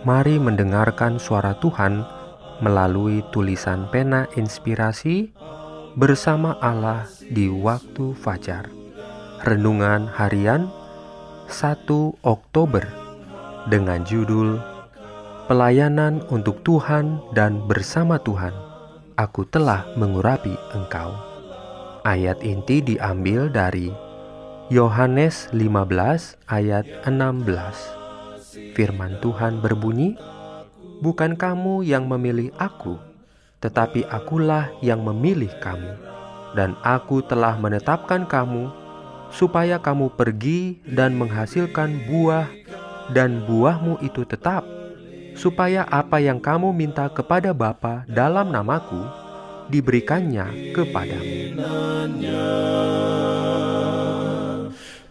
Mari mendengarkan suara Tuhan melalui tulisan pena inspirasi bersama Allah di waktu fajar. Renungan harian 1 Oktober dengan judul Pelayanan untuk Tuhan dan bersama Tuhan. Aku telah mengurapi engkau. Ayat inti diambil dari Yohanes 15 ayat 16 Firman Tuhan berbunyi, "Bukan kamu yang memilih Aku, tetapi Akulah yang memilih kamu, dan Aku telah menetapkan kamu supaya kamu pergi dan menghasilkan buah, dan buahmu itu tetap, supaya apa yang kamu minta kepada Bapa dalam namaku diberikannya kepadamu."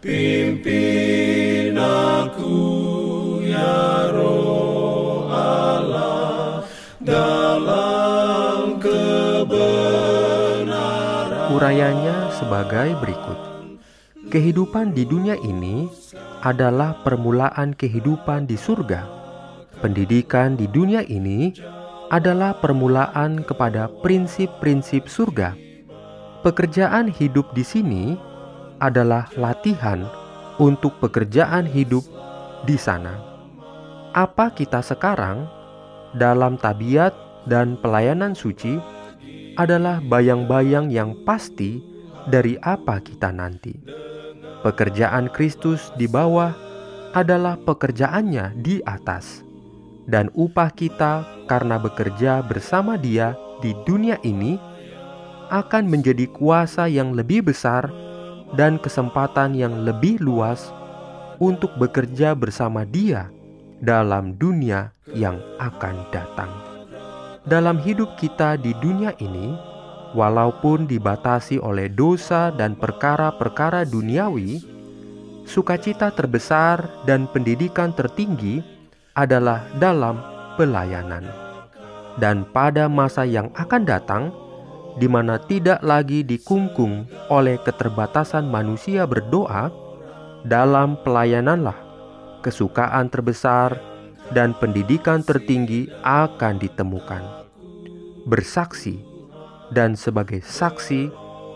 Pimpin Urayanya sebagai berikut. Kehidupan di dunia ini adalah permulaan kehidupan di surga. Pendidikan di dunia ini adalah permulaan kepada prinsip-prinsip surga. Pekerjaan hidup di sini adalah latihan untuk pekerjaan hidup di sana. Apa kita sekarang dalam tabiat dan pelayanan suci adalah bayang-bayang yang pasti dari apa kita nanti. Pekerjaan Kristus di bawah adalah pekerjaannya di atas, dan upah kita karena bekerja bersama Dia di dunia ini akan menjadi kuasa yang lebih besar dan kesempatan yang lebih luas untuk bekerja bersama Dia dalam dunia yang akan datang dalam hidup kita di dunia ini, walaupun dibatasi oleh dosa dan perkara-perkara duniawi, sukacita terbesar dan pendidikan tertinggi adalah dalam pelayanan. Dan pada masa yang akan datang, di mana tidak lagi dikungkung oleh keterbatasan manusia berdoa, dalam pelayananlah kesukaan terbesar dan pendidikan tertinggi akan ditemukan. Bersaksi dan sebagai saksi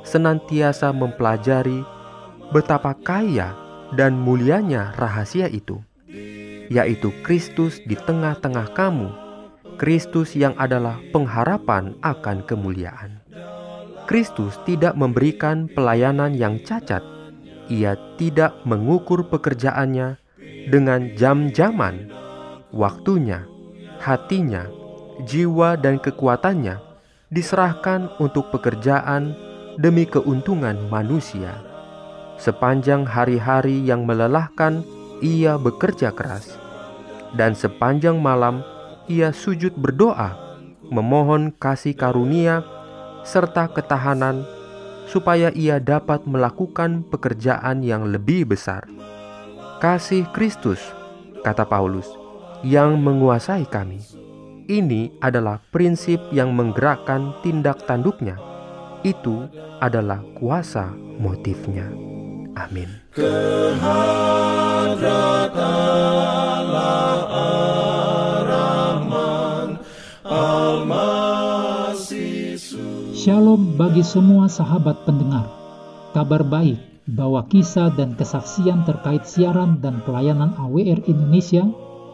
senantiasa mempelajari betapa kaya dan mulianya rahasia itu, yaitu Kristus di tengah-tengah kamu, Kristus yang adalah pengharapan akan kemuliaan. Kristus tidak memberikan pelayanan yang cacat. Ia tidak mengukur pekerjaannya dengan jam-jaman waktunya, hatinya, jiwa, dan kekuatannya diserahkan untuk pekerjaan demi keuntungan manusia. Sepanjang hari-hari yang melelahkan, ia bekerja keras, dan sepanjang malam ia sujud berdoa, memohon kasih karunia serta ketahanan, supaya ia dapat melakukan pekerjaan yang lebih besar. Kasih Kristus, kata Paulus yang menguasai kami. Ini adalah prinsip yang menggerakkan tindak tanduknya. Itu adalah kuasa motifnya. Amin. Shalom bagi semua sahabat pendengar. Kabar baik bahwa kisah dan kesaksian terkait siaran dan pelayanan AWR Indonesia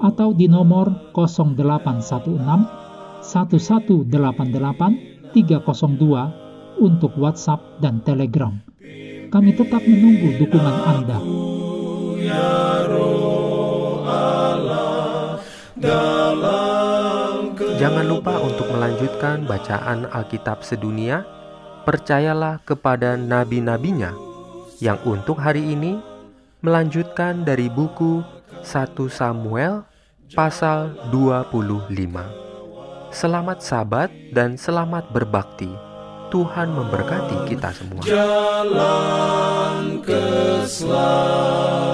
atau di nomor 0816 1188 302 untuk WhatsApp dan Telegram. Kami tetap menunggu dukungan Anda. Jangan lupa untuk melanjutkan bacaan Alkitab sedunia. Percayalah kepada nabi-nabinya yang untuk hari ini melanjutkan dari buku 1 Samuel pasal 25. Selamat sabat dan selamat berbakti. Tuhan memberkati kita semua. jalan keselamatan.